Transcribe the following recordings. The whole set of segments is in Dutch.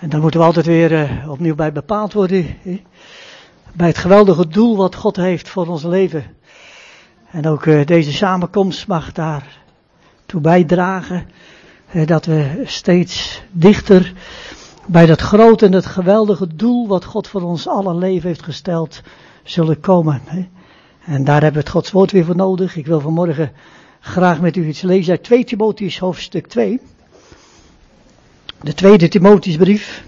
En dan moeten we altijd weer uh, opnieuw bij bepaald worden. Bij het geweldige doel wat God heeft voor ons leven. En ook uh, deze samenkomst mag daar toe bijdragen. Dat we steeds dichter bij dat grote en het geweldige doel wat God voor ons alle leven heeft gesteld zullen komen. En daar hebben we het Gods woord weer voor nodig. Ik wil vanmorgen graag met u iets lezen uit 2 Timotheus hoofdstuk 2. De tweede Timotheusbrief.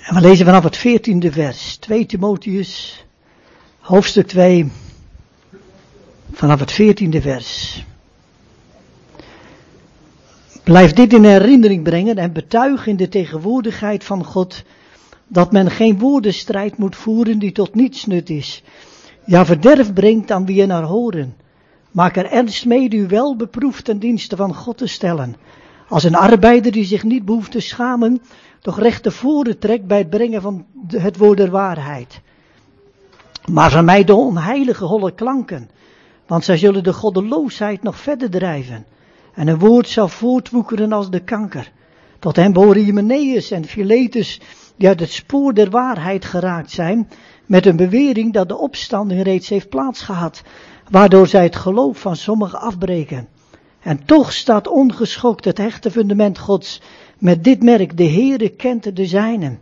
En we lezen vanaf het veertiende vers. 2 Timotheus, hoofdstuk 2, vanaf het veertiende vers. Blijf dit in herinnering brengen en betuig in de tegenwoordigheid van God dat men geen woordenstrijd moet voeren die tot niets nut is. Ja, verderf brengt aan wie je naar horen. Maak er ernst mee u wel beproefd ten dienste van God te stellen. Als een arbeider die zich niet behoeft te schamen, toch recht voren trekt bij het brengen van het woord der waarheid. Maar van mij de onheilige holle klanken, want zij zullen de goddeloosheid nog verder drijven. En een woord zal voortwoekeren als de kanker. Tot hen behoren Hymenaeus en Philetus, die uit het spoor der waarheid geraakt zijn, met een bewering dat de opstanding reeds heeft plaatsgehad, waardoor zij het geloof van sommigen afbreken. En toch staat ongeschokt het hechte fundament Gods, met dit merk, de Heere kent de zijnen.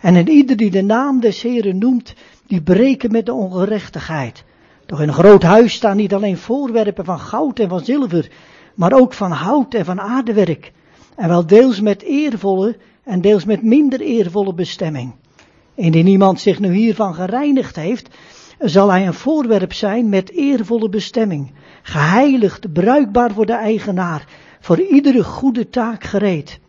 En in ieder die de naam des Heeren noemt, die breken met de ongerechtigheid. Doch in een groot huis staan niet alleen voorwerpen van goud en van zilver, maar ook van hout en van aardewerk. En wel deels met eervolle en deels met minder eervolle bestemming. Indien iemand zich nu hiervan gereinigd heeft, zal hij een voorwerp zijn met eervolle bestemming, geheiligd, bruikbaar voor de eigenaar, voor iedere goede taak gereed.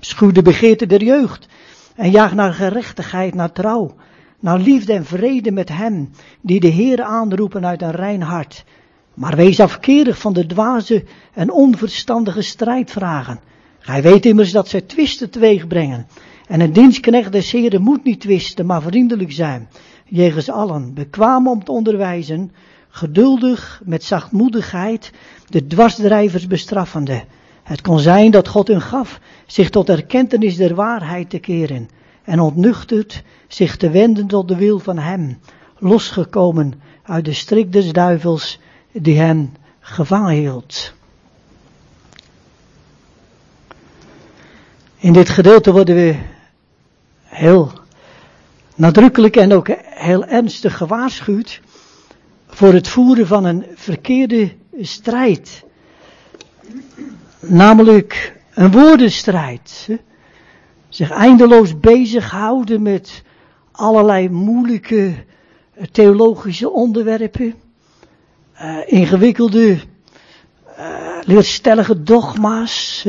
Schuw de begeerte der jeugd en jaag naar gerechtigheid, naar trouw, naar liefde en vrede met hem die de Heer aanroepen uit een rein hart. Maar wees afkerig van de dwaze en onverstandige strijdvragen. Gij weet immers dat zij twisten teweeg brengen. En een dienstknecht des Heren moet niet twisten, maar vriendelijk zijn. Jegens allen, bekwaam om te onderwijzen, geduldig, met zachtmoedigheid, de dwarsdrijvers bestraffende. Het kon zijn dat God hun gaf zich tot erkentenis der waarheid te keren en ontnuchterd zich te wenden tot de wil van Hem, losgekomen uit de strik des duivels die hen gevangen hield. In dit gedeelte worden we heel nadrukkelijk en ook heel ernstig gewaarschuwd voor het voeren van een verkeerde strijd. Namelijk een woordenstrijd. Zich eindeloos bezighouden met allerlei moeilijke theologische onderwerpen. Uh, ingewikkelde, uh, leerstellige dogma's.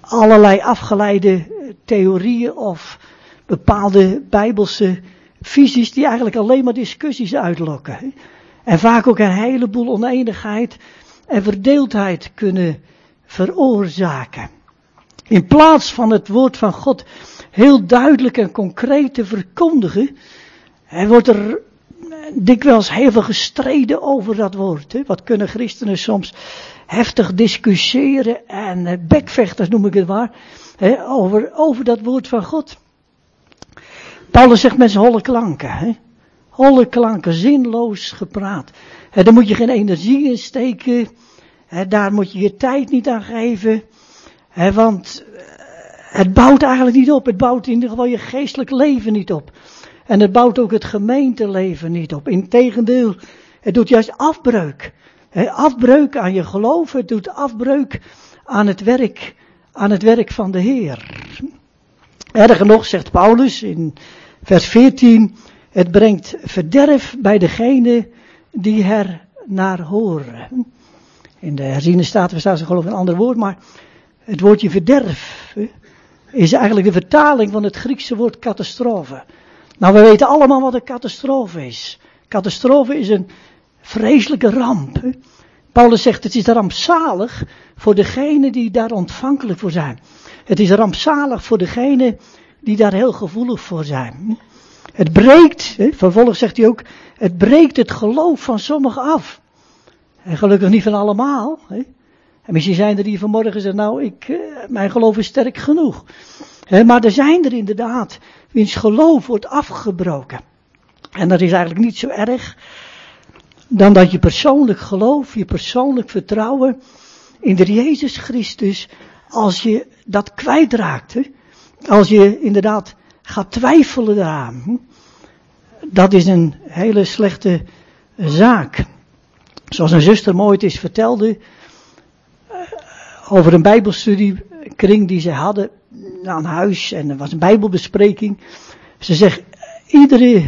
Allerlei afgeleide theorieën of bepaalde bijbelse visies die eigenlijk alleen maar discussies uitlokken. En vaak ook een heleboel oneenigheid en verdeeldheid kunnen veroorzaken. In plaats van het woord van God heel duidelijk en concreet te verkondigen, wordt er dikwijls heel veel gestreden over dat woord. Wat kunnen christenen soms heftig discussiëren en bekvechters noem ik het maar, over, over dat woord van God. Paulus zegt met holle klanken. Hè? Holle klanken, zinloos gepraat. Hè, daar moet je geen energie in steken. Hè, daar moet je je tijd niet aan geven. Hè, want eh, het bouwt eigenlijk niet op. Het bouwt in ieder geval je geestelijk leven niet op. En het bouwt ook het gemeenteleven niet op. Integendeel, het doet juist afbreuk. Afbreuk aan je geloof. Het doet afbreuk aan het werk, aan het werk van de Heer. Erger nog, zegt Paulus in vers 14, het brengt verderf bij degene die er naar horen. In de herziene staat, staat ze geloof een ander woord, maar het woordje verderf is eigenlijk de vertaling van het Griekse woord catastrofe. Nou, we weten allemaal wat een catastrofe is. Catastrofe is een vreselijke ramp. Paulus zegt het is rampzalig voor degene die daar ontvankelijk voor zijn. Het is rampzalig voor degene die daar heel gevoelig voor zijn. Het breekt, vervolgens zegt hij ook, het breekt het geloof van sommigen af. En gelukkig niet van allemaal. En misschien zijn er die vanmorgen zeggen, nou, ik, uh, mijn geloof is sterk genoeg. Maar er zijn er inderdaad, wiens geloof wordt afgebroken. En dat is eigenlijk niet zo erg, dan dat je persoonlijk geloof, je persoonlijk vertrouwen in de Jezus Christus, als je dat kwijtraakt, hè? Als je inderdaad gaat twijfelen daaraan, dat is een hele slechte zaak. Zoals een zuster me ooit eens vertelde, eh, over een bijbelstudiekring die ze hadden aan huis en er was een bijbelbespreking. Ze zegt, iedere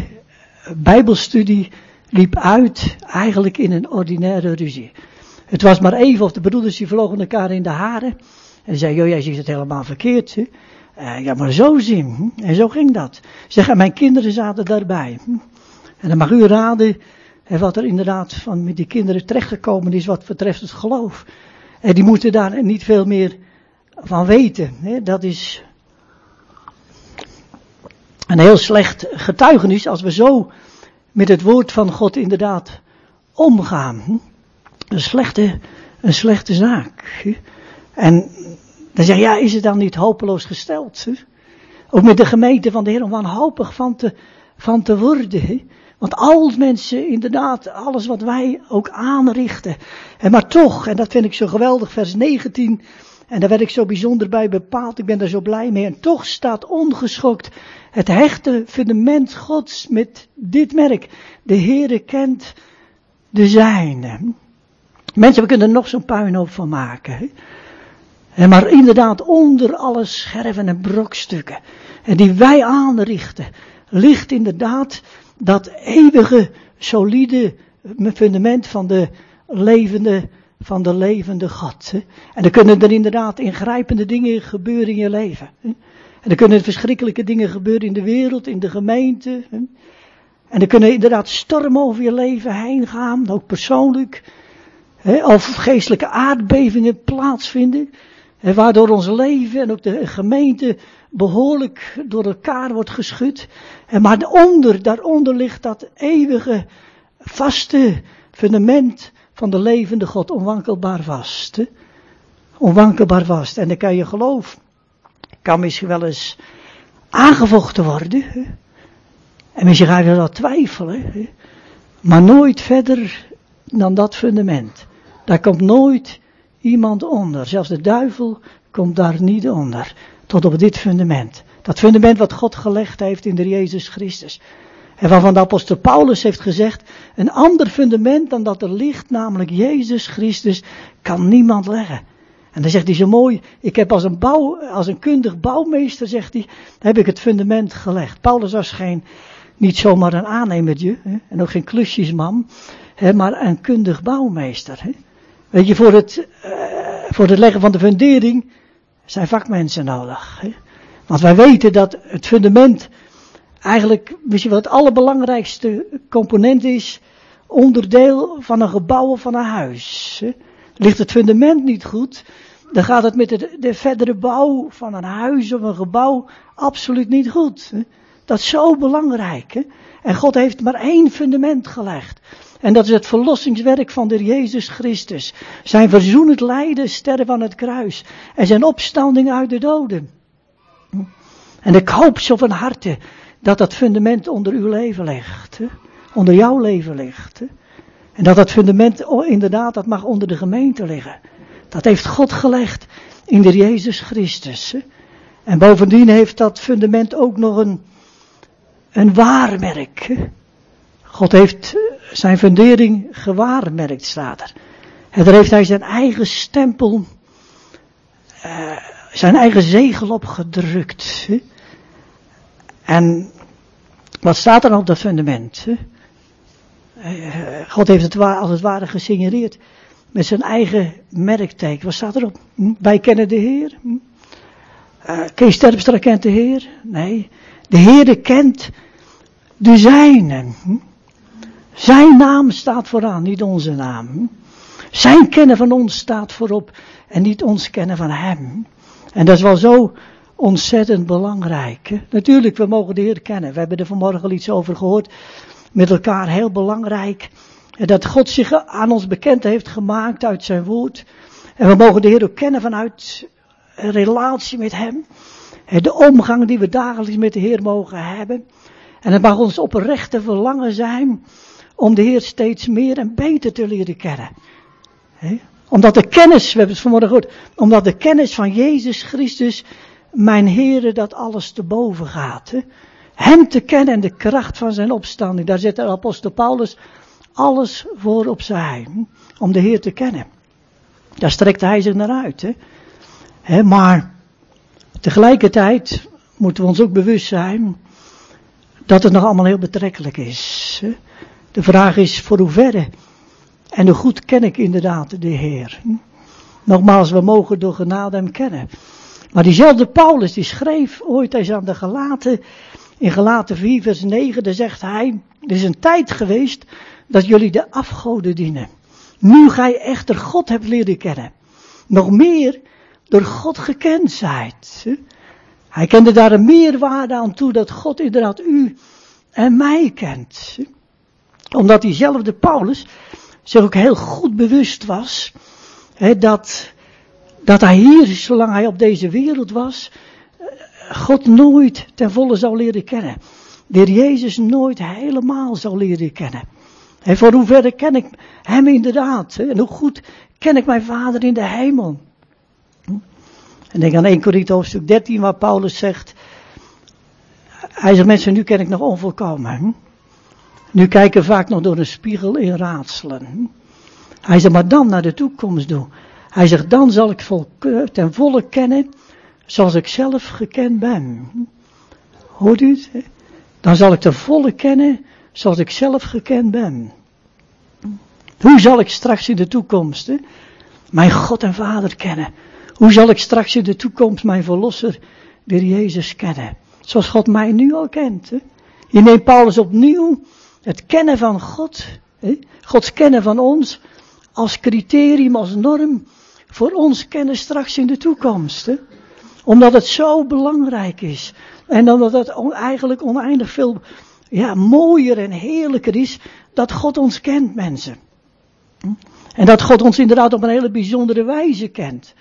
bijbelstudie liep uit eigenlijk in een ordinaire ruzie. Het was maar even of de broeders die vlogen elkaar in de haren. En zei, joh, jij ziet het helemaal verkeerd. Hè? Uh, ja, maar zo zien. Hm? En zo ging dat. Zeg, en mijn kinderen zaten daarbij. Hm? En dan mag u raden hè, wat er inderdaad van met die kinderen terechtgekomen is wat betreft het geloof. En die moeten daar niet veel meer van weten. Hè? Dat is een heel slecht getuigenis als we zo met het woord van God inderdaad omgaan. Hm? Een slechte, een slechte zaak. En dan zeg je, ja, is het dan niet hopeloos gesteld? Ook met de gemeente van de Heer om wanhopig van te, van te worden. Want al mensen, inderdaad, alles wat wij ook aanrichten. En maar toch, en dat vind ik zo geweldig, vers 19. En daar werd ik zo bijzonder bij bepaald. Ik ben daar zo blij mee. En toch staat ongeschokt het hechte fundament Gods met dit merk. De Heere kent de zijne. Mensen, we kunnen er nog zo'n puinhoop van maken. Hè? Maar inderdaad, onder alle scherven en brokstukken en die wij aanrichten, ligt inderdaad dat eeuwige, solide fundament van de levende, van de levende God. En er kunnen er inderdaad ingrijpende dingen gebeuren in je leven. En er kunnen verschrikkelijke dingen gebeuren in de wereld, in de gemeente. En er kunnen inderdaad stormen over je leven heen gaan, ook persoonlijk. Of geestelijke aardbevingen plaatsvinden. Waardoor ons leven en ook de gemeente behoorlijk door elkaar wordt geschud. En maar onder, daaronder ligt dat eeuwige, vaste fundament van de levende God, onwankelbaar vast. Hè? Onwankelbaar vast. En dan kan je geloof, kan misschien wel eens aangevochten worden. Hè? En misschien ga je dat twijfelen. Hè? Maar nooit verder dan dat fundament. Daar komt nooit iemand onder. Zelfs de duivel komt daar niet onder. Tot op dit fundament. Dat fundament wat God gelegd heeft in de Jezus Christus. En waarvan de apostel Paulus heeft gezegd, een ander fundament dan dat er ligt, namelijk Jezus Christus, kan niemand leggen. En dan zegt hij zo mooi, ik heb als een, bouw, als een kundig bouwmeester, zegt hij, heb ik het fundament gelegd. Paulus was geen, niet zomaar een aannemertje, hè, en ook geen klusjesman, hè, maar een kundig bouwmeester. Hè. Weet je, voor het, uh, voor het leggen van de fundering zijn vakmensen nodig. Hè? Want wij weten dat het fundament eigenlijk misschien wel het allerbelangrijkste component is, onderdeel van een gebouw of van een huis. Hè? Ligt het fundament niet goed, dan gaat het met de, de, verdere bouw van een huis of een gebouw absoluut niet goed. Hè? Dat is zo belangrijk. En God heeft maar één fundament gelegd. En dat is het verlossingswerk van de Jezus Christus. Zijn verzoenend lijden, sterren van het kruis. En zijn opstanding uit de doden. En ik hoop zo van harte dat dat fundament onder uw leven ligt. Onder jouw leven ligt. En dat dat fundament inderdaad, dat mag onder de gemeente liggen. Dat heeft God gelegd in de Jezus Christus. Hè? En bovendien heeft dat fundament ook nog een, een waarmerk. God heeft zijn fundering gewaarmerkt, staat er. Daar heeft hij zijn eigen stempel, uh, zijn eigen zegel op gedrukt. En wat staat er op dat fundament? Uh, God heeft het als het ware gesignaleerd met zijn eigen merkteken. Wat staat erop? Hm? Wij kennen de Heer. Uh, Kees Terpstra kent de Heer. Nee, de Heer kent de zijnen. Hm? Zijn naam staat vooraan, niet onze naam. Zijn kennen van ons staat voorop en niet ons kennen van Hem. En dat is wel zo ontzettend belangrijk. Natuurlijk, we mogen de Heer kennen. We hebben er vanmorgen al iets over gehoord. Met elkaar heel belangrijk. Dat God zich aan ons bekend heeft gemaakt uit zijn woord. En we mogen de Heer ook kennen vanuit een relatie met Hem. De omgang die we dagelijks met de Heer mogen hebben. En het mag ons oprechte verlangen zijn om de Heer steeds meer en beter te leren kennen. Omdat de kennis, we hebben het vanmorgen gehoord, omdat de kennis van Jezus Christus, mijn Heere, dat alles te boven gaat. Hem te kennen en de kracht van zijn opstanding. Daar zet de apostel Paulus alles voor opzij. Om de Heer te kennen. Daar strekt hij zich naar uit. Hè? maar tegelijkertijd moeten we ons ook bewust zijn dat het nog allemaal heel betrekkelijk is. De vraag is voor hoeverre en hoe goed ken ik inderdaad de Heer. Nogmaals, we mogen door genade hem kennen. Maar diezelfde Paulus die schreef ooit eens aan de gelaten in Gelaten 4 vers 9, daar zegt hij, er is een tijd geweest dat jullie de afgoden dienen. Nu gij echter God hebt leren kennen. Nog meer door God gekend zijt. Hij kende daar een meerwaarde aan toe dat God inderdaad u en mij kent. Omdat diezelfde Paulus zich ook heel goed bewust was dat, dat hij hier, zolang hij op deze wereld was, God nooit ten volle zou leren kennen. De heer Jezus nooit helemaal zou leren kennen. En voor hoeverre ken ik hem inderdaad? En hoe goed ken ik mijn vader in de hemel? En denk aan 1 Korinthe hoofdstuk 13 waar Paulus zegt. Hij zegt mensen, nu ken ik nog onvolkomen. Nu kijken vaak nog door een spiegel in raadselen. Hij zegt, maar dan naar de toekomst doen. Hij zegt, dan zal ik ten volle kennen zoals ik zelf gekend ben. Hoort u het? Dan zal ik de volle kennen zoals ik zelf gekend ben. Hoe zal ik straks in de toekomst hè, mijn God en Vader kennen? Hoe zal ik straks in de toekomst mijn Verlosser, de Jezus, kennen? Zoals God mij nu al kent. Hè? Je neemt Paulus opnieuw het kennen van God, hè? Gods kennen van ons, als criterium, als norm voor ons kennen straks in de toekomst. Hè? Omdat het zo belangrijk is. En omdat het eigenlijk oneindig veel ja, mooier en heerlijker is dat God ons kent, mensen. En dat God ons inderdaad op een hele bijzondere wijze kent.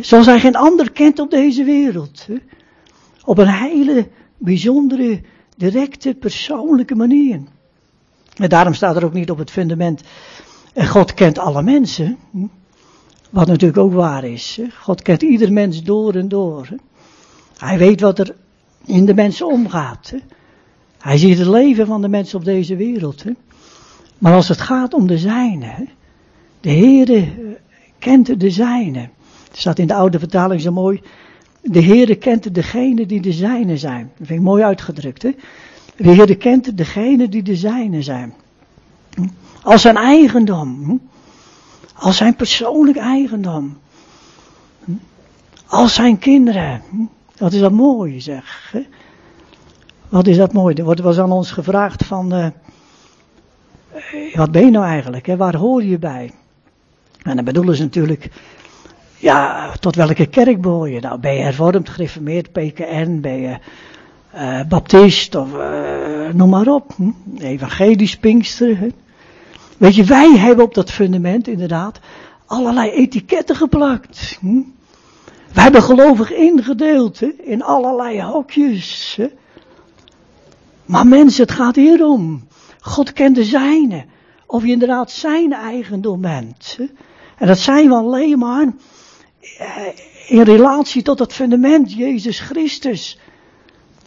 Zoals hij geen ander kent op deze wereld. Op een hele bijzondere, directe, persoonlijke manier. En daarom staat er ook niet op het fundament, God kent alle mensen. Wat natuurlijk ook waar is. God kent ieder mens door en door. Hij weet wat er in de mensen omgaat. Hij ziet het leven van de mensen op deze wereld. Maar als het gaat om de zijne, de Heere eh, kent de zijne. Het staat in de oude vertaling zo mooi. De Heere kent degene die de zijne zijn. Dat vind ik mooi uitgedrukt. Hè? De Heere kent degene die de zijne zijn. Als zijn eigendom. Als zijn persoonlijk eigendom. Als zijn kinderen. Wat is dat mooi zeg. Wat is dat mooi. Er was aan ons gevraagd van. Uh, wat ben je nou eigenlijk? Hè? Waar hoor je bij? En dan bedoelen ze natuurlijk. Ja, tot welke kerk behoor je? Nou, ben je hervormd, gereformeerd, PKN, ben je uh, baptist of uh, noem maar op. Hm? Evangelisch, Pinkster. Weet je, wij hebben op dat fundament inderdaad allerlei etiketten geplakt. Hm? We hebben gelovig ingedeeld hè? in allerlei hokjes. Hè? Maar mensen, het gaat hier om. God kent de zijne. Of je inderdaad zijn eigendom bent. Hè? En dat zijn we alleen maar eh, in relatie tot het fundament, Jezus Christus.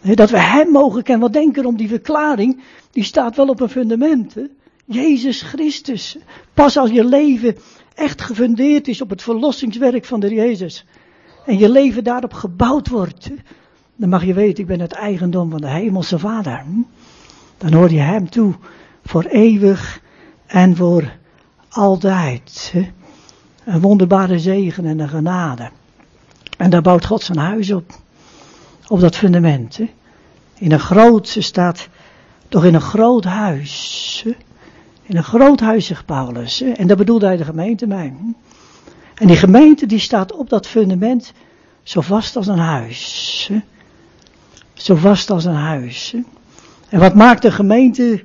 Dat we Hem mogen kennen. Wat denken om die verklaring? Die staat wel op een fundament. Hè? Jezus Christus. Pas als je leven echt gefundeerd is op het verlossingswerk van de Jezus. En je leven daarop gebouwd wordt. Dan mag je weten, ik ben het eigendom van de Hemelse Vader. Dan hoor je Hem toe. Voor eeuwig en voor altijd. Een wonderbare zegen en een genade. En daar bouwt God zijn huis op. Op dat fundament. In een groot, ze staat toch in een groot huis. In een groot huis, zegt Paulus. En daar bedoelde hij de gemeente mee. En die gemeente die staat op dat fundament zo vast als een huis. Zo vast als een huis. En wat maakt de gemeente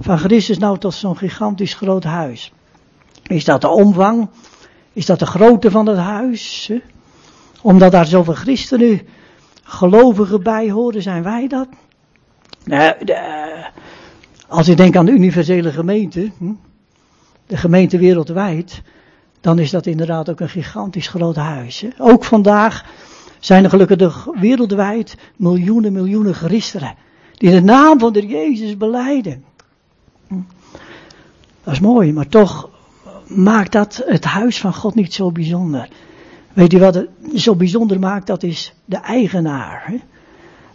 van Christus nou tot zo'n gigantisch groot huis? Is dat de omvang? Is dat de grootte van het huis? Omdat daar zoveel christenen, gelovigen bij horen, zijn wij dat? Nou, als ik denk aan de universele gemeente, hm, de gemeente wereldwijd, dan is dat inderdaad ook een gigantisch groot huis. Ook vandaag zijn er gelukkig wereldwijd miljoenen, miljoenen christenen die de naam van de Jezus beleiden. Hm. Dat is mooi, maar toch maakt dat het huis van God niet zo bijzonder. Weet u wat het zo bijzonder maakt? Dat is de eigenaar. Hè?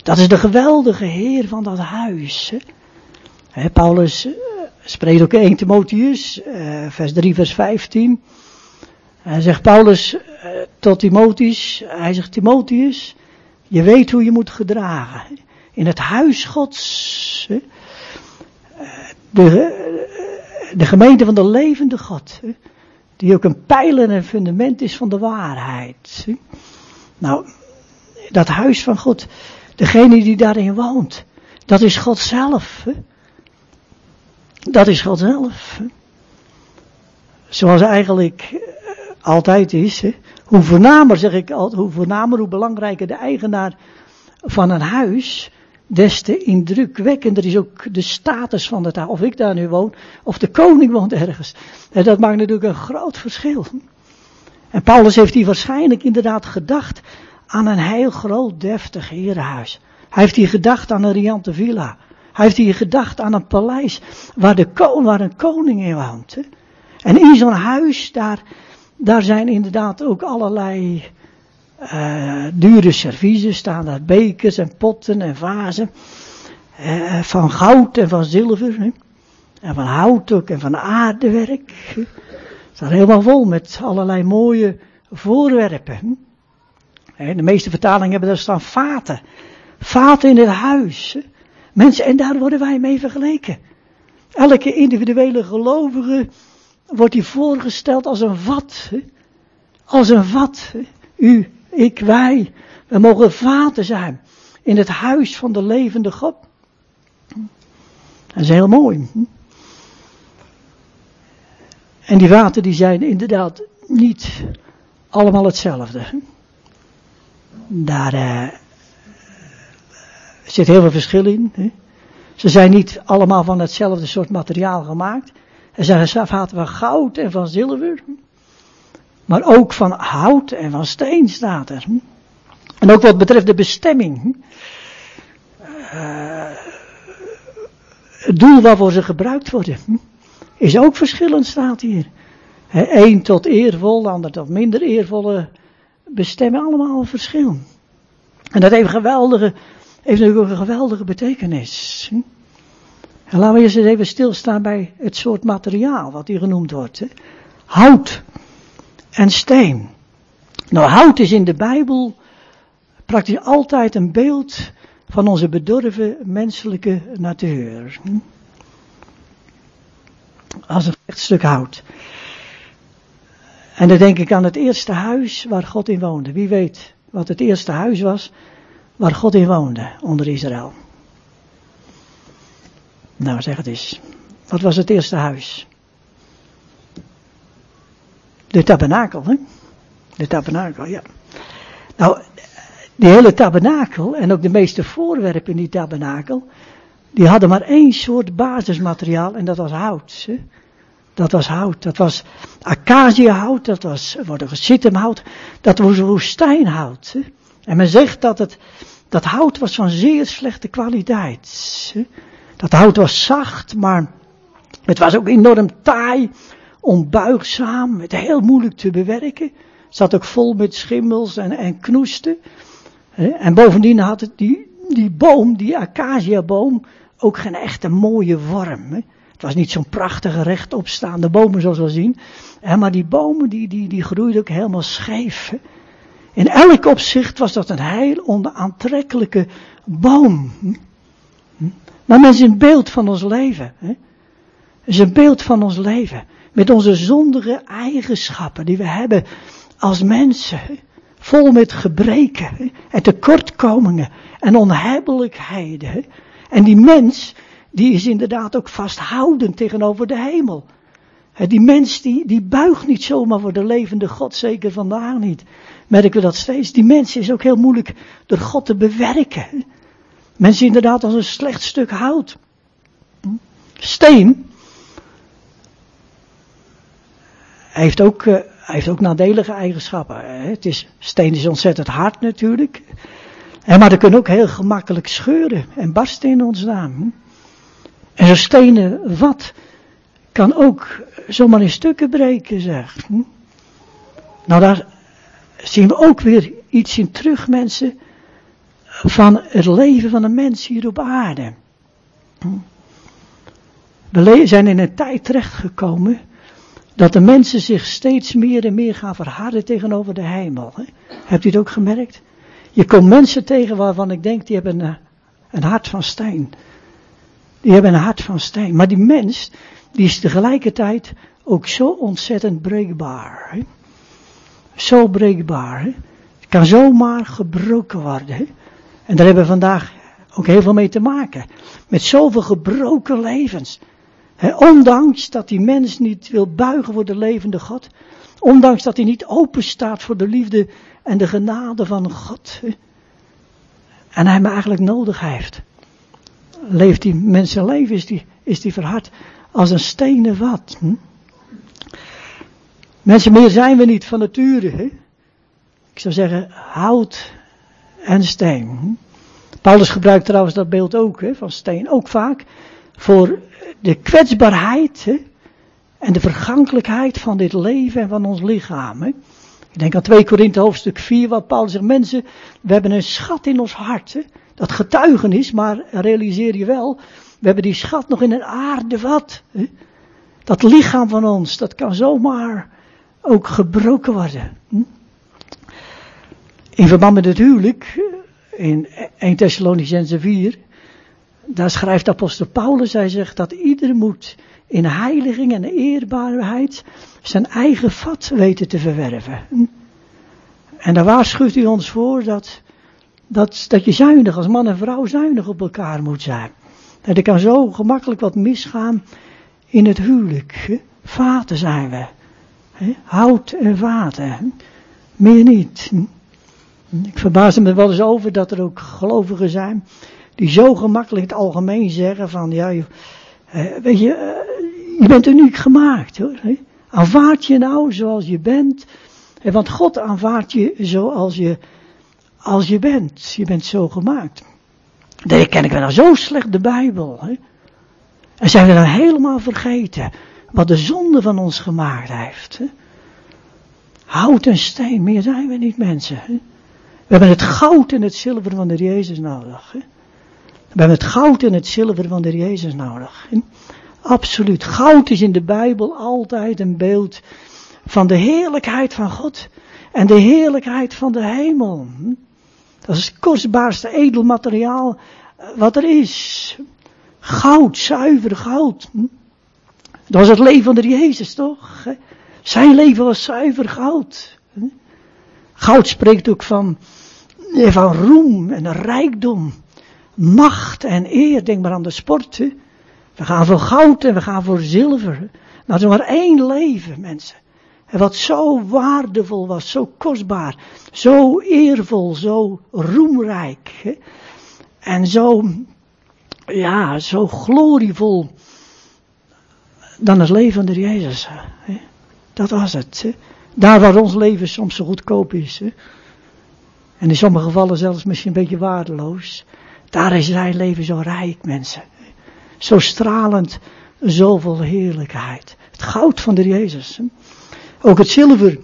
Dat is de geweldige Heer van dat huis. Hè? Paulus uh, spreekt ook 1 Timotheus, uh, vers 3, vers 15. Hij zegt Paulus uh, tot Timotheus, hij zegt Timotheus, je weet hoe je moet gedragen. In het huis Gods. De, de gemeente van de levende God. Die ook een pijler en fundament is van de waarheid. Nou, dat huis van God, degene die daarin woont, dat is God zelf. Dat is God zelf. Zoals eigenlijk eh, altijd is. Hoe voornamer, zeg ik altijd, hoe voornamer, hoe belangrijker de eigenaar van een huis, des te indrukwekkender is ook de status van het huis. Of ik daar nu woon, of de koning woont ergens. En dat maakt natuurlijk een groot verschil. En Paulus heeft hier waarschijnlijk inderdaad gedacht aan een heel groot, deftig herenhuis. Hij heeft hier gedacht aan een riante villa. Hij heeft hier gedacht aan een paleis waar, de waar een koning in woont. En in zo'n huis, daar, daar zijn inderdaad ook allerlei uh, dure serviezen staan daar, bekers en potten en vazen. Uh, van goud en van zilver. Hè. En van hout ook en van aardewerk. Het staat helemaal vol met allerlei mooie voorwerpen. Hè. De meeste vertalingen hebben daar staan vaten. Vaten in het huis. Mensen, en daar worden wij mee vergeleken. Elke individuele gelovige wordt hier voorgesteld als een vat. Als een vat. U ik, wij, we mogen vaten zijn in het huis van de levende God. Dat is heel mooi. En die vaten die zijn inderdaad niet allemaal hetzelfde. Daar uh, zit heel veel verschil in. Hè? Ze zijn niet allemaal van hetzelfde soort materiaal gemaakt. Er zijn vaten van goud en van zilver. Maar ook van hout en van steen staat er. En ook wat betreft de bestemming. Uh, het doel waarvoor ze gebruikt worden. Is ook verschillend staat hier. Eén tot eervol, ander tot minder eervolle bestemmen allemaal verschil. En dat heeft, geweldige, heeft natuurlijk een geweldige betekenis. En laten we eens even stilstaan bij het soort materiaal wat hier genoemd wordt. Hout en steen. Nou, hout is in de Bijbel praktisch altijd een beeld van onze bedorven menselijke natuur. Als een echt stuk hout. En dan denk ik aan het eerste huis waar God in woonde. Wie weet wat het eerste huis was waar God in woonde onder Israël. Nou, zeg het eens. Wat was het eerste huis? De tabernakel, hè? De tabernakel, ja. Nou, die hele tabernakel en ook de meeste voorwerpen in die tabernakel, die hadden maar één soort basismateriaal en dat was hout. Hè? Dat was hout, dat was acaciahout, dat was hout, dat was woestijnhout. Hè? En men zegt dat het, dat hout was van zeer slechte kwaliteit. Hè? Dat hout was zacht, maar het was ook enorm taai onbuigzaam, het heel moeilijk te bewerken. Zat ook vol met schimmels en, en knoesten. En bovendien had het die, die boom, die acaciaboom, ook geen echte mooie vorm. Het was niet zo'n prachtige rechtopstaande bomen zoals we zien. Maar die bomen die, die, die groeiden ook helemaal scheef. In elk opzicht was dat een heel onaantrekkelijke boom. Maar is een beeld van ons leven. Het is een beeld van ons leven. Met onze zondige eigenschappen die we hebben als mensen. Vol met gebreken en tekortkomingen en onhebbelijkheden. En die mens, die is inderdaad ook vasthoudend tegenover de hemel. Die mens die, die buigt niet zomaar voor de levende God, zeker vandaag niet. Merken we dat steeds. Die mens is ook heel moeilijk door God te bewerken. Mensen inderdaad als een slecht stuk hout. Steen. Hij heeft ook, uh, hij heeft ook nadelige eigenschappen. Het is, steen is ontzettend hard natuurlijk. Maar er kunnen ook heel gemakkelijk scheuren en barsten in ons naam. En zo'n stenen wat kan ook zomaar in stukken breken, zeg. Nou, daar zien we ook weer iets in terug, mensen, van het leven van een mens hier op aarde. We zijn in een tijd terechtgekomen dat de mensen zich steeds meer en meer gaan verharden tegenover de hemel. Hebt u het ook gemerkt? Je komt mensen tegen waarvan ik denk, die hebben een, een hart van steen. Die hebben een hart van steen. Maar die mens, die is tegelijkertijd ook zo ontzettend breekbaar. Hè? Zo breekbaar. Hè? Het kan zomaar gebroken worden. Hè? En daar hebben we vandaag ook heel veel mee te maken. Met zoveel gebroken levens. Ondanks dat die mens niet wil buigen voor de levende God. Ondanks dat hij niet open staat voor de liefde en de genade van God. En hij hem eigenlijk nodig heeft. Leeft die mensenleven, is die, is die verhard als een stenen vat. Hm? Mensen, meer zijn we niet van nature. Ik zou zeggen, hout en steen. Hm? Paulus gebruikt trouwens dat beeld ook, van steen, ook vaak voor de kwetsbaarheid en de vergankelijkheid van dit leven en van ons lichaam. Hè. Ik denk aan 2 Korinthe hoofdstuk 4, waar Paulus zegt, mensen, we hebben een schat in ons hart. Dat getuigenis, maar realiseer je wel, we hebben die schat nog in een aardevat. Dat lichaam van ons, dat kan zomaar ook gebroken worden. Hm? In verband met het huwelijk, in 1 Thessalonicense 4, daar schrijft apostel Paulus, hij zegt dat ieder moet in heiliging en eerbaarheid zijn eigen vat weten te verwerven. Hm? En daar waarschuwt hij ons voor dat, dat, dat je zuinig, als man en vrouw zuinig op elkaar moet zijn. En er kan zo gemakkelijk wat misgaan in het huwelijk. Vaten zijn we. Hout en vaten. Meer niet. Ik verbaas me wel eens over dat er ook gelovigen zijn die zo gemakkelijk het algemeen zeggen van ja, je, weet je, eh, je bent uniek gemaakt hoor. Aanvaard je nou zoals je bent. Want God aanvaardt je zoals je, als je bent. Je bent zo gemaakt. Dan ken ik wel nou zo slecht de Bijbel. Hè? En zijn we dan helemaal vergeten wat de zonde van ons gemaakt heeft. Hè? Hout en steen, meer zijn we niet mensen. Hè? We hebben het goud en het zilver van de Jezus nodig. Hè? We hebben het goud en het zilver van de Jezus nodig. Absoluut. Goud is in de Bijbel altijd een beeld van de heerlijkheid van God en de heerlijkheid van de hemel. Dat is het kostbaarste edelmateriaal eh, wat er is. Goud, zuiver goud. Dat was het leven van de Jezus, toch? Zijn leven was zuiver goud. Goud spreekt ook van, van roem en rijkdom, macht en eer. Denk maar aan de sport. We gaan voor goud en we gaan voor zilver. Nou, dat is maar één leven, mensen. En wat zo waardevol was, zo kostbaar, zo eervol, zo roemrijk. Hè? En zo, ja, zo glorievol dan het leven van de Jezus. Hè? Dat was het. Daar waar ons leven soms zo goedkoop is. Hè? En in sommige gevallen zelfs misschien een beetje waardeloos. Daar is zijn leven zo rijk, mensen. Zo stralend, zoveel heerlijkheid. Het goud van de Jezus. Ook het zilver.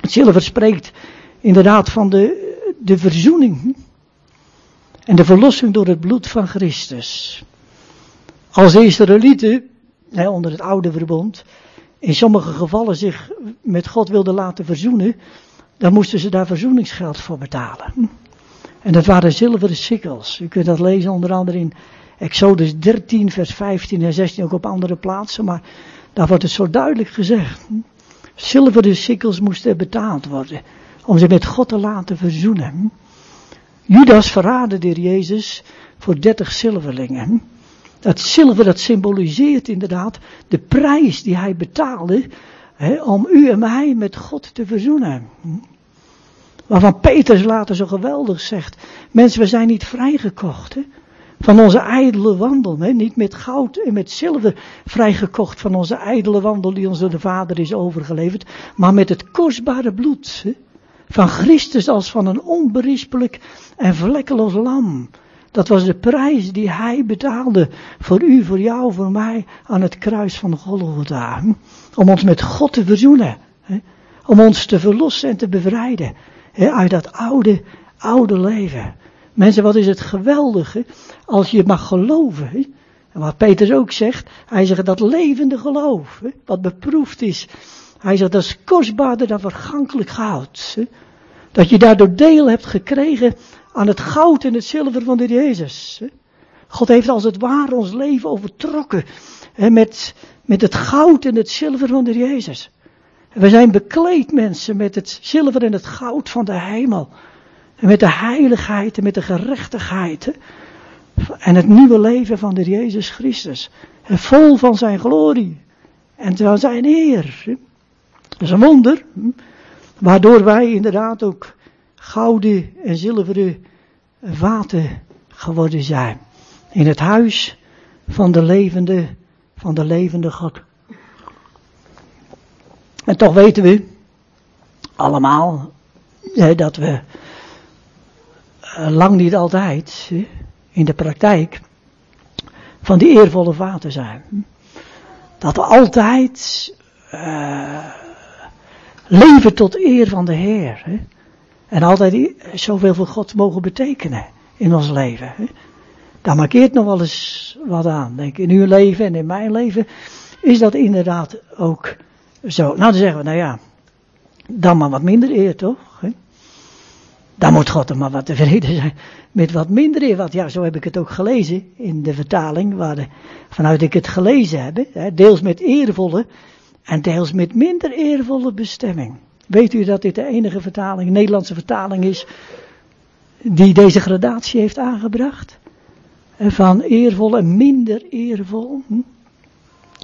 Het zilver spreekt inderdaad van de, de verzoening. En de verlossing door het bloed van Christus. Als de Israëlieten, onder het oude verbond, in sommige gevallen zich met God wilden laten verzoenen, dan moesten ze daar verzoeningsgeld voor betalen. En dat waren zilveren sikkels. U kunt dat lezen onder andere in Exodus 13, vers 15 en 16, ook op andere plaatsen, maar daar wordt het zo duidelijk gezegd. Zilveren sikkels moesten betaald worden. Om zich met God te laten verzoenen. Judas verraadde de Jezus voor dertig zilverlingen. Dat zilver dat symboliseert inderdaad de prijs die hij betaalde om u en mij met God te verzoenen. Waarvan Petrus later zo geweldig zegt. Mensen, we zijn niet vrijgekocht. Hè? Van onze ijdele wandel. Hè? Niet met goud en met zilver vrijgekocht van onze ijdele wandel die ons door de Vader is overgeleverd. Maar met het kostbare bloed. Hè? Van Christus als van een onberispelijk en vlekkeloos lam. Dat was de prijs die hij betaalde voor u, voor jou, voor mij aan het kruis van Golgotha. Om ons met God te verzoenen. Om ons te verlossen en te bevrijden uit dat oude, oude leven. Mensen, wat is het geweldige als je mag geloven. En wat Peter ook zegt, hij zegt dat levende geloof, wat beproefd is. Hij zegt dat is kostbaarder dan vergankelijk goud. Dat je daardoor deel hebt gekregen aan het goud en het zilver van de Jezus. God heeft als het ware ons leven overtrokken met, met het goud en het zilver van de Jezus. We zijn bekleed mensen met het zilver en het goud van de hemel. En met de heiligheid en met de gerechtigheid. En het nieuwe leven van de Jezus Christus. En vol van zijn glorie. En van zijn eer. Dat is een wonder. Waardoor wij inderdaad ook gouden en zilveren vaten geworden zijn. In het huis van de levende, van de levende God. En toch weten we allemaal dat we eh, lang niet altijd in de praktijk van die eervolle vaten zijn. Dat we altijd uh, leven tot eer van de Heer. Hè? En altijd zoveel voor God mogen betekenen in ons leven. Hè? Daar markeert nog wel eens wat aan. Denk in uw leven en in mijn leven is dat inderdaad ook zo, nou dan zeggen we, nou ja, dan maar wat minder eer toch? Dan moet God er maar wat tevreden zijn met wat minder eer. Want ja, zo heb ik het ook gelezen in de vertaling, waar vanuit ik het gelezen heb. Deels met eervolle en deels met minder eervolle bestemming. Weet u dat dit de enige vertaling, Nederlandse vertaling is, die deze gradatie heeft aangebracht? Van eervol en minder eervol. Hm?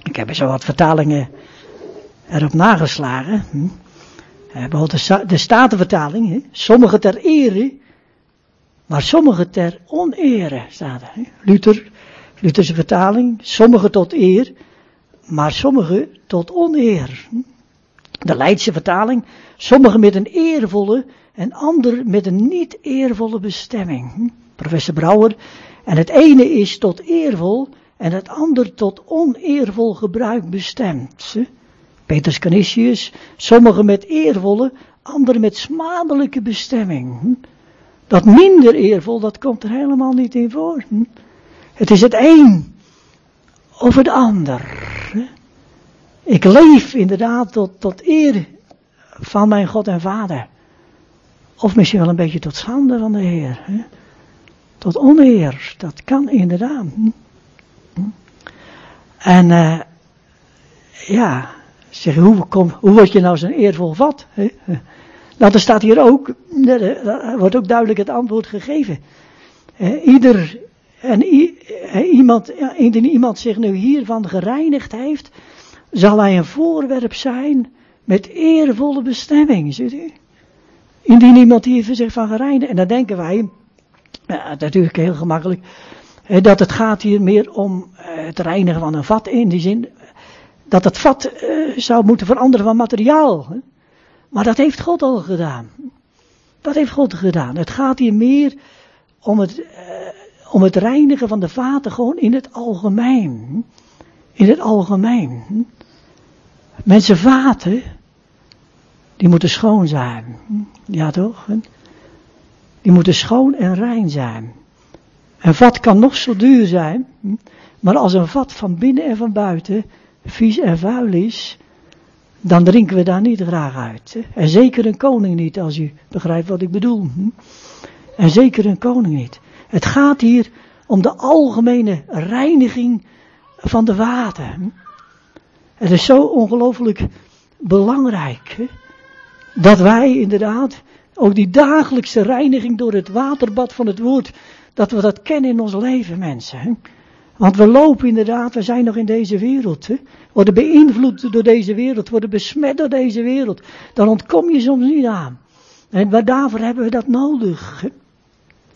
Ik heb er zo wat vertalingen erop nageslagen. Hm? Bijvoorbeeld de, de Statenvertaling, hè? sommige ter ere, maar sommige ter onere staat er. Hè? Luther, Lutherse vertaling, sommige tot eer, maar sommige tot oneer. Hm? De Leidse vertaling, sommige met een eervolle en ander met een niet eervolle bestemming. Hm? Professor Brouwer, en het ene is tot eervol en het ander tot oneervol gebruik bestemd. Petrus Canisius, sommigen met eervolle, anderen met smadelijke bestemming. Hm? Dat minder eervol, dat komt er helemaal niet in voor. Hm? Het is het een of het ander. Ik leef inderdaad tot, tot eer van mijn God en Vader. Of misschien wel een beetje tot schande van de Heer. Tot oneer, dat kan inderdaad. Hm? En uh, ja, Zeg, hoe, kom, hoe word je nou zo'n eervol vat? Nou, er staat hier ook, er wordt ook duidelijk het antwoord gegeven. Ieder, en iemand, indien iemand zich nu hiervan gereinigd heeft, zal hij een voorwerp zijn met eervolle bestemming, ziet u? Indien iemand hier zich van gereinigd, en dan denken wij, ja, natuurlijk heel gemakkelijk, dat het gaat hier meer om het reinigen van een vat in die zin, dat het vat uh, zou moeten veranderen van materiaal. Hè? Maar dat heeft God al gedaan. Dat heeft God gedaan. Het gaat hier meer om het, uh, om het reinigen van de vaten gewoon in het algemeen. In het algemeen. Mensen vaten, die moeten schoon zijn. Ja toch? Die moeten schoon en rein zijn. Een vat kan nog zo duur zijn, maar als een vat van binnen en van buiten vies en vuil is, dan drinken we daar niet graag uit. En zeker een koning niet, als u begrijpt wat ik bedoel. Hm? En zeker een koning niet. Het gaat hier om de algemene reiniging van de water. Hm? Het is zo ongelooflijk belangrijk dat wij inderdaad ook die dagelijkse reiniging door het waterbad van het woord, dat we dat kennen in ons leven, mensen. Hè? Want we lopen inderdaad, we zijn nog in deze wereld. Hè? Worden beïnvloed door deze wereld, worden besmet door deze wereld. Dan ontkom je soms niet aan. En daarvoor hebben we dat nodig.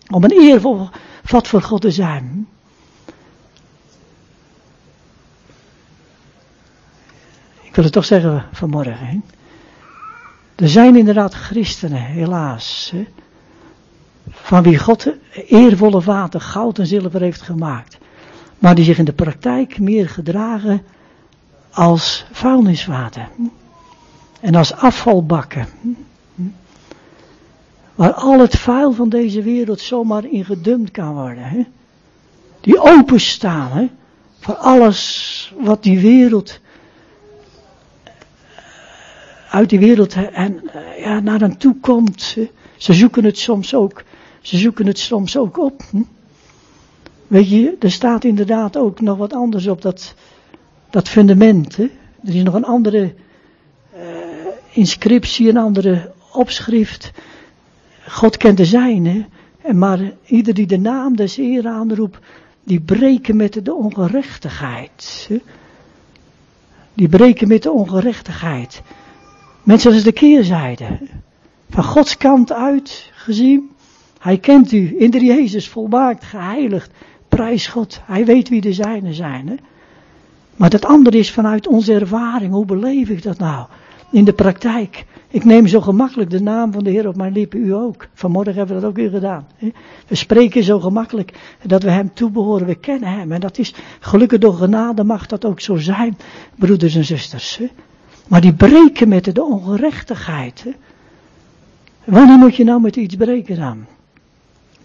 Om een eervol vat voor God te zijn. Ik wil het toch zeggen vanmorgen. Hè? Er zijn inderdaad christenen, helaas. Hè? Van wie God eervolle vaten goud en zilver heeft gemaakt maar die zich in de praktijk meer gedragen als vuilnisvaten en als afvalbakken. Waar al het vuil van deze wereld zomaar in gedumpt kan worden. Hè? Die openstaan hè? voor alles wat die wereld uit die wereld en ja, naar hen toe komt. Ze zoeken het soms ook. Ze zoeken het soms ook op. Hm? Weet je, er staat inderdaad ook nog wat anders op dat, dat fundament. Hè? Er is nog een andere uh, inscriptie, een andere opschrift. God kent de zijne. En maar ieder die de naam des Heer aanroept, die breken met de ongerechtigheid. Die breken met de ongerechtigheid. Mensen, dat is de keerzijde. Van Gods kant uit gezien. Hij kent u in de Jezus volmaakt, geheiligd, Prijs God, hij weet wie de zijnen zijn. Hè? Maar dat andere is vanuit onze ervaring. Hoe beleef ik dat nou? In de praktijk. Ik neem zo gemakkelijk de naam van de Heer op mijn lippen, u ook. Vanmorgen hebben we dat ook weer gedaan. Hè? We spreken zo gemakkelijk dat we Hem toebehoren, we kennen Hem. En dat is, gelukkig door genade mag dat ook zo zijn, broeders en zusters. Hè? Maar die breken met de ongerechtigheid. Hè? Wanneer moet je nou met iets breken dan?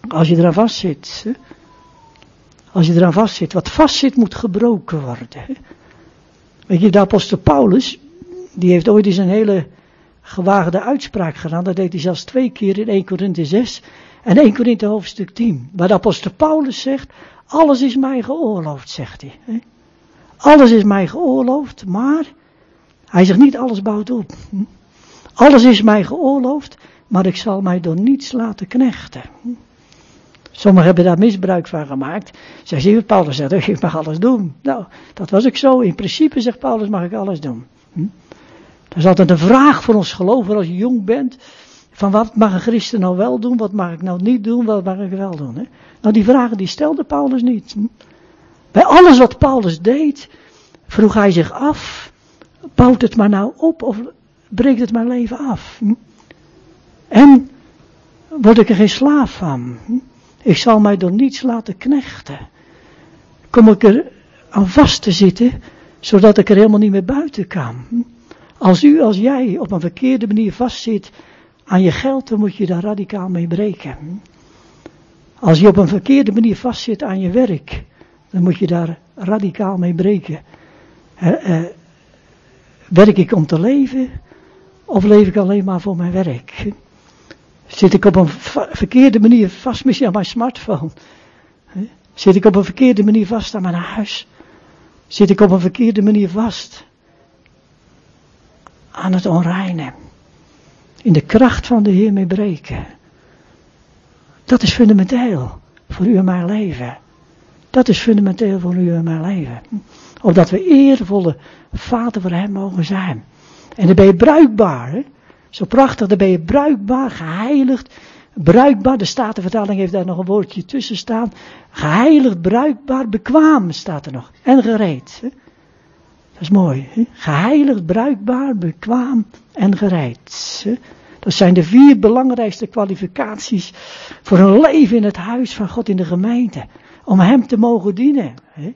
Als je eraan vast zit. Als je eraan vastzit. Wat vastzit moet gebroken worden. Weet je, de apostel Paulus, die heeft ooit eens een hele gewaagde uitspraak gedaan. Dat deed hij zelfs twee keer in 1 Korinthe 6 en 1 Korinthe hoofdstuk 10. Waar de apostel Paulus zegt, alles is mij geoorloofd, zegt hij. Alles is mij geoorloofd, maar hij zegt niet alles bouwt op. Alles is mij geoorloofd, maar ik zal mij door niets laten knechten. Sommigen hebben daar misbruik van gemaakt. Zij zeggen, Paulus zegt, ik mag alles doen. Nou, dat was ik zo. In principe, zegt Paulus, mag ik alles doen. Hm? Dat is altijd een vraag voor ons geloven als je jong bent. Van wat mag een christen nou wel doen, wat mag ik nou niet doen, wat mag ik wel doen. Hè? Nou, die vragen die stelde Paulus niet. Hm? Bij alles wat Paulus deed, vroeg hij zich af, bouwt het maar nou op of breekt het mijn leven af? Hm? En word ik er geen slaaf van? Ik zal mij door niets laten knechten. Kom ik er aan vast te zitten, zodat ik er helemaal niet meer buiten kan. Als u, als jij op een verkeerde manier vastzit aan je geld, dan moet je daar radicaal mee breken. Als je op een verkeerde manier vastzit aan je werk, dan moet je daar radicaal mee breken. Eh, werk ik om te leven, of leef ik alleen maar voor mijn werk? Zit ik op een verkeerde manier vast misschien aan mijn smartphone? Zit ik op een verkeerde manier vast aan mijn huis? Zit ik op een verkeerde manier vast aan het onreine? In de kracht van de Heer mee breken. Dat is fundamenteel voor u en mijn leven. Dat is fundamenteel voor u en mijn leven. Opdat we eervolle vader voor hem mogen zijn. En dan ben je bruikbaar. Zo prachtig, dan ben je bruikbaar, geheiligd, bruikbaar. De Statenvertaling heeft daar nog een woordje tussen staan. Geheiligd, bruikbaar, bekwaam staat er nog. En gereed. Hè? Dat is mooi. Hè? Geheiligd, bruikbaar, bekwaam en gereed. Hè? Dat zijn de vier belangrijkste kwalificaties voor een leven in het huis van God in de gemeente. Om Hem te mogen dienen. Hè?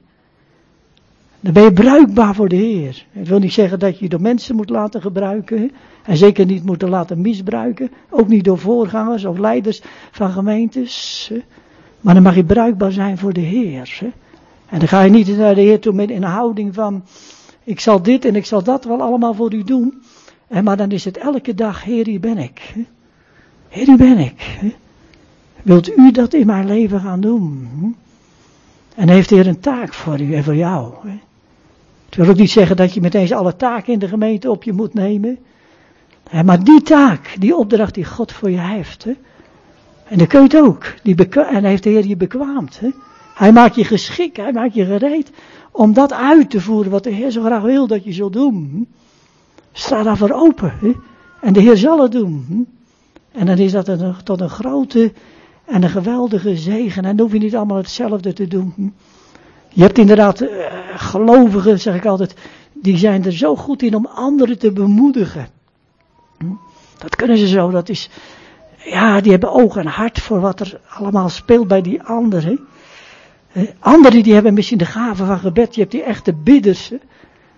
Dan ben je bruikbaar voor de Heer. Ik wil niet zeggen dat je door mensen moet laten gebruiken. En zeker niet moeten laten misbruiken. Ook niet door voorgangers of leiders van gemeentes. Maar dan mag je bruikbaar zijn voor de Heer. En dan ga je niet naar de Heer toe met een houding van. Ik zal dit en ik zal dat wel allemaal voor u doen. En maar dan is het elke dag, Heer, hier ben ik. Heer, hier ben ik. Wilt u dat in mijn leven gaan doen? En heeft de Heer een taak voor u en voor jou. Het wil ook niet zeggen dat je meteen alle taken in de gemeente op je moet nemen. Maar die taak, die opdracht die God voor je heeft. En dan kun ook. Die en heeft de Heer je bekwaamd. Hij maakt je geschikt, hij maakt je gereed om dat uit te voeren wat de Heer zo graag wil dat je zult doen. Sta daarvoor open. En de Heer zal het doen. En dan is dat een, tot een grote en een geweldige zegen. En dan hoef je niet allemaal hetzelfde te doen. Je hebt inderdaad uh, gelovigen, zeg ik altijd, die zijn er zo goed in om anderen te bemoedigen. Dat kunnen ze zo, dat is, ja, die hebben oog en hart voor wat er allemaal speelt bij die anderen. Anderen die hebben misschien de gave van gebed, je hebt die echte bidders,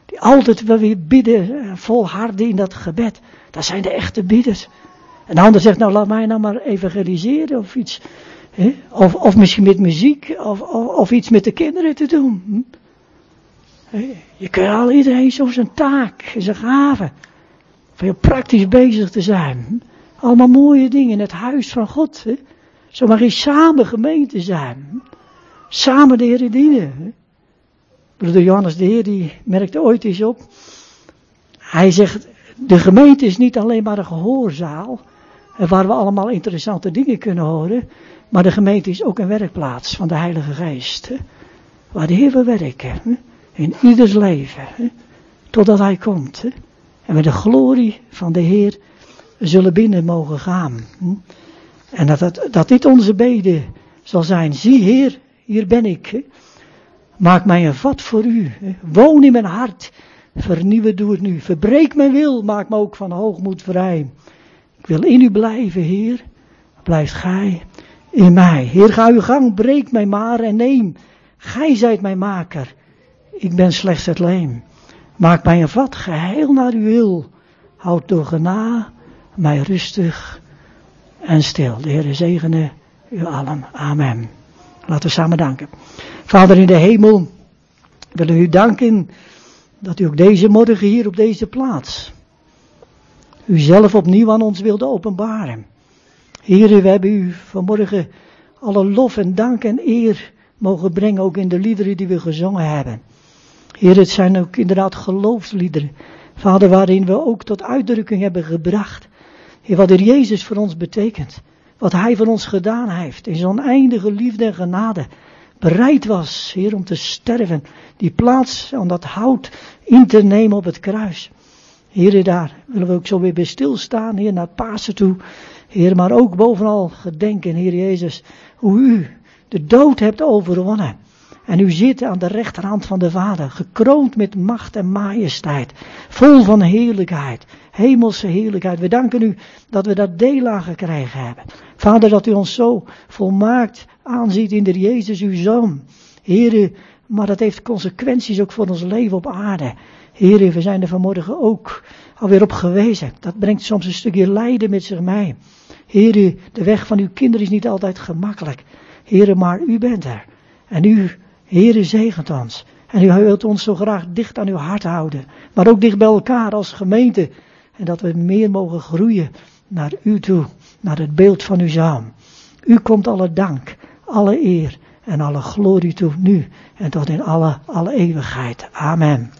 die altijd wel weer bidden, volharden in dat gebed. Dat zijn de echte bidders. En de ander zegt, nou laat mij nou maar evangeliseren of iets. Hè? Of, of misschien met muziek, of, of, of, iets met de kinderen te doen. Hm? Je kunt al iedereen zo zijn taak, zijn gave. Je praktisch bezig te zijn. Allemaal mooie dingen in het huis van God. Hè? Zo mag je samen gemeente zijn. Samen de Heer dienen. Broeder Johannes de Heer die merkte ooit eens op. Hij zegt, de gemeente is niet alleen maar een gehoorzaal. Waar we allemaal interessante dingen kunnen horen. Maar de gemeente is ook een werkplaats van de Heilige Geest. Hè? Waar de Heer wil werken. Hè? In ieders leven. Totdat Hij komt. En met de glorie van de Heer zullen binnen mogen gaan. Hm? En dat, dat, dat dit onze bede zal zijn. Zie Heer, hier ben ik. Maak mij een vat voor u. Woon in mijn hart. Vernieuwen doe het nu. Verbreek mijn wil. Maak me ook van hoogmoed vrij. Ik wil in u blijven, Heer. Blijft gij in mij. Heer, ga uw gang. Breek mij maar en neem. Gij zijt mijn maker. Ik ben slechts het leem. Maak mij een vat geheel naar uw wil. Houd toch na mij rustig en stil. De Heer zegene u allen. Amen. Laten we samen danken. Vader in de hemel, willen u danken dat u ook deze morgen hier op deze plaats u zelf opnieuw aan ons wilde openbaren. Heer, we hebben u vanmorgen alle lof en dank en eer mogen brengen, ook in de liederen die we gezongen hebben. Heer, het zijn ook inderdaad geloofsliederen. Vader, waarin we ook tot uitdrukking hebben gebracht. Heer, wat er Jezus voor ons betekent. Wat Hij voor ons gedaan heeft. In zo'n eindige liefde en genade. Bereid was, Heer, om te sterven. Die plaats aan dat hout in te nemen op het kruis. Heer, daar willen we ook zo weer bij stilstaan, Heer, naar Pasen toe. Heer, maar ook bovenal gedenken, Heer Jezus, hoe U de dood hebt overwonnen. En u zit aan de rechterhand van de Vader, gekroond met macht en majesteit, vol van heerlijkheid, hemelse heerlijkheid. We danken u dat we dat deel aan gekregen hebben. Vader, dat u ons zo volmaakt aanziet in de Jezus, uw Zoon. Heer, maar dat heeft consequenties ook voor ons leven op aarde. Heer, we zijn er vanmorgen ook alweer op gewezen. Dat brengt soms een stukje lijden met zich mee. Heer, de weg van uw kinderen is niet altijd gemakkelijk. Heer, maar u bent er. En u Heere, zegent ons. En u wilt ons zo graag dicht aan uw hart houden. Maar ook dicht bij elkaar als gemeente. En dat we meer mogen groeien naar u toe. Naar het beeld van uw zaam. U komt alle dank, alle eer en alle glorie toe nu. En tot in alle, alle eeuwigheid. Amen.